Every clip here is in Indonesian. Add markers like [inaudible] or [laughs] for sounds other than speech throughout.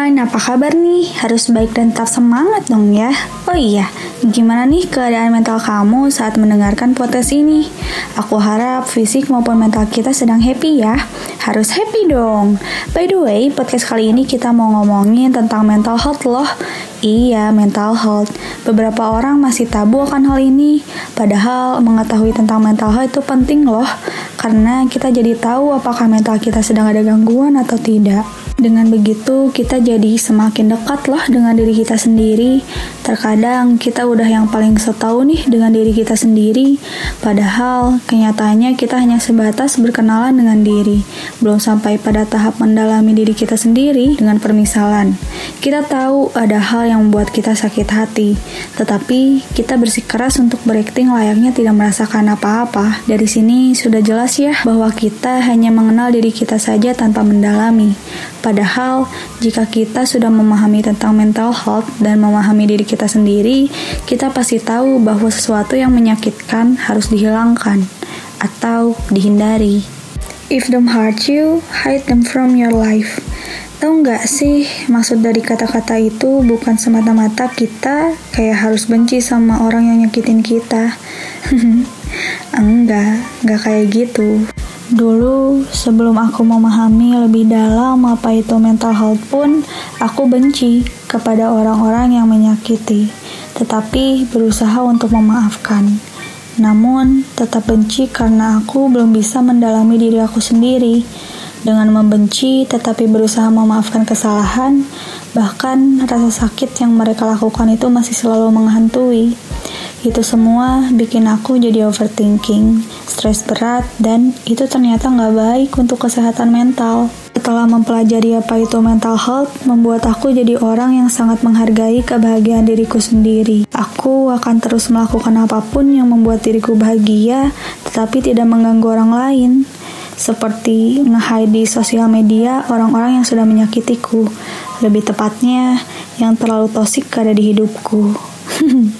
kabar nih? Harus baik dan tetap semangat dong ya. Oh iya, gimana nih keadaan mental kamu saat mendengarkan podcast ini? Aku harap fisik maupun mental kita sedang happy ya. Harus happy dong. By the way, podcast kali ini kita mau ngomongin tentang mental health loh. Iya, mental health. Beberapa orang masih tabu akan hal ini. Padahal mengetahui tentang mental health itu penting loh. Karena kita jadi tahu apakah mental kita sedang ada gangguan atau tidak. Dengan begitu, kita jadi semakin dekat lah dengan diri kita sendiri. Terkadang kita udah yang paling setahu nih dengan diri kita sendiri, padahal kenyataannya kita hanya sebatas berkenalan dengan diri, belum sampai pada tahap mendalami diri kita sendiri dengan permisalan. Kita tahu ada hal yang membuat kita sakit hati, tetapi kita bersikeras untuk berakting layaknya tidak merasakan apa-apa. Dari sini sudah jelas ya bahwa kita hanya mengenal diri kita saja tanpa mendalami. Padahal, jika kita sudah memahami tentang mental health dan memahami diri kita sendiri, kita pasti tahu bahwa sesuatu yang menyakitkan harus dihilangkan atau dihindari. If them hurt you, hide them from your life. Tahu nggak sih, maksud dari kata-kata itu bukan semata-mata kita kayak harus benci sama orang yang nyakitin kita. [laughs] enggak, enggak kayak gitu. Dulu, sebelum aku memahami lebih dalam apa itu mental health pun, aku benci kepada orang-orang yang menyakiti, tetapi berusaha untuk memaafkan. Namun, tetap benci karena aku belum bisa mendalami diri aku sendiri. Dengan membenci tetapi berusaha memaafkan kesalahan, bahkan rasa sakit yang mereka lakukan itu masih selalu menghantui. Itu semua bikin aku jadi overthinking, stres berat, dan itu ternyata nggak baik untuk kesehatan mental. Setelah mempelajari apa itu mental health, membuat aku jadi orang yang sangat menghargai kebahagiaan diriku sendiri. Aku akan terus melakukan apa pun yang membuat diriku bahagia, tetapi tidak mengganggu orang lain. Seperti nge-hide di sosial media orang-orang yang sudah menyakitiku. Lebih tepatnya, yang terlalu tosik ada di hidupku. [laughs]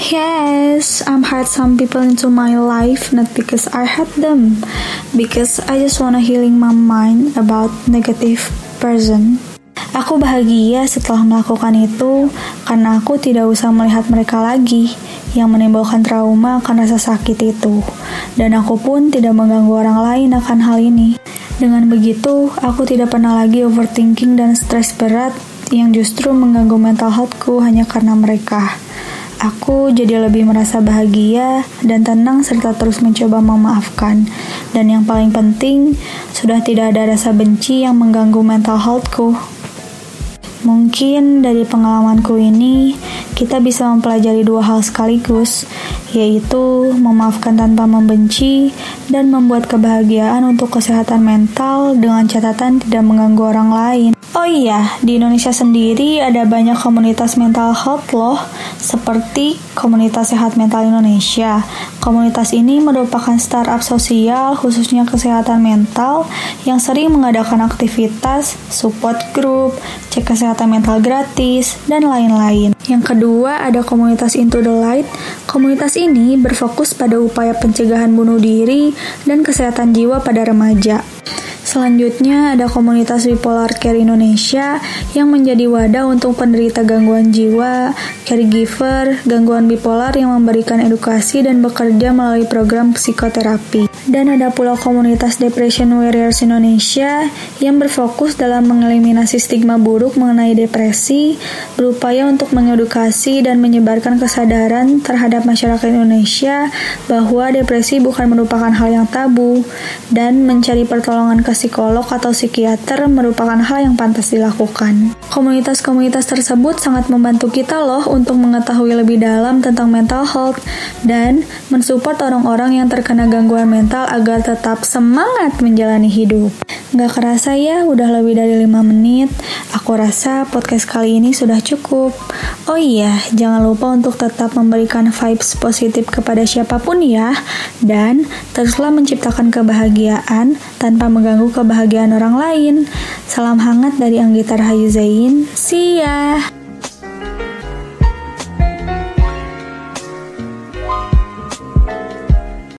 Yes, I'm hurt some people into my life not because I hate them, because I just wanna healing my mind about negative person. Aku bahagia setelah melakukan itu karena aku tidak usah melihat mereka lagi yang menimbulkan trauma akan rasa sakit itu. Dan aku pun tidak mengganggu orang lain akan hal ini. Dengan begitu, aku tidak pernah lagi overthinking dan stres berat yang justru mengganggu mental healthku hanya karena mereka. Aku jadi lebih merasa bahagia dan tenang serta terus mencoba memaafkan. Dan yang paling penting, sudah tidak ada rasa benci yang mengganggu mental healthku. Mungkin dari pengalamanku ini, kita bisa mempelajari dua hal sekaligus, yaitu memaafkan tanpa membenci dan membuat kebahagiaan untuk kesehatan mental dengan catatan tidak mengganggu orang lain. Oh iya, di Indonesia sendiri ada banyak komunitas mental health loh, seperti Komunitas Sehat Mental Indonesia. Komunitas ini merupakan startup sosial khususnya kesehatan mental yang sering mengadakan aktivitas, support group, cek kesehatan mental gratis, dan lain-lain. Yang kedua ada komunitas Into the Light. Komunitas ini berfokus pada upaya pencegahan bunuh diri dan kesehatan jiwa pada remaja. Selanjutnya ada komunitas Bipolar Care Indonesia yang menjadi wadah untuk penderita gangguan jiwa, caregiver, gangguan bipolar yang memberikan edukasi dan bekerja melalui program psikoterapi. Dan ada pula komunitas Depression Warriors Indonesia yang berfokus dalam mengeliminasi stigma buruk mengenai depresi, berupaya untuk mengedukasi dan menyebarkan kesadaran terhadap masyarakat Indonesia bahwa depresi bukan merupakan hal yang tabu dan mencari pertolongan kesehatan psikolog atau psikiater merupakan hal yang pantas dilakukan. Komunitas-komunitas tersebut sangat membantu kita loh untuk mengetahui lebih dalam tentang mental health dan mensupport orang-orang yang terkena gangguan mental agar tetap semangat menjalani hidup. Gak kerasa ya, udah lebih dari 5 menit. Aku rasa podcast kali ini sudah cukup. Oh iya, jangan lupa untuk tetap memberikan vibes positif kepada siapa pun ya. Dan teruslah menciptakan kebahagiaan tanpa mengganggu kebahagiaan orang lain. Salam hangat dari Anggita Rahayu Zain. See ya!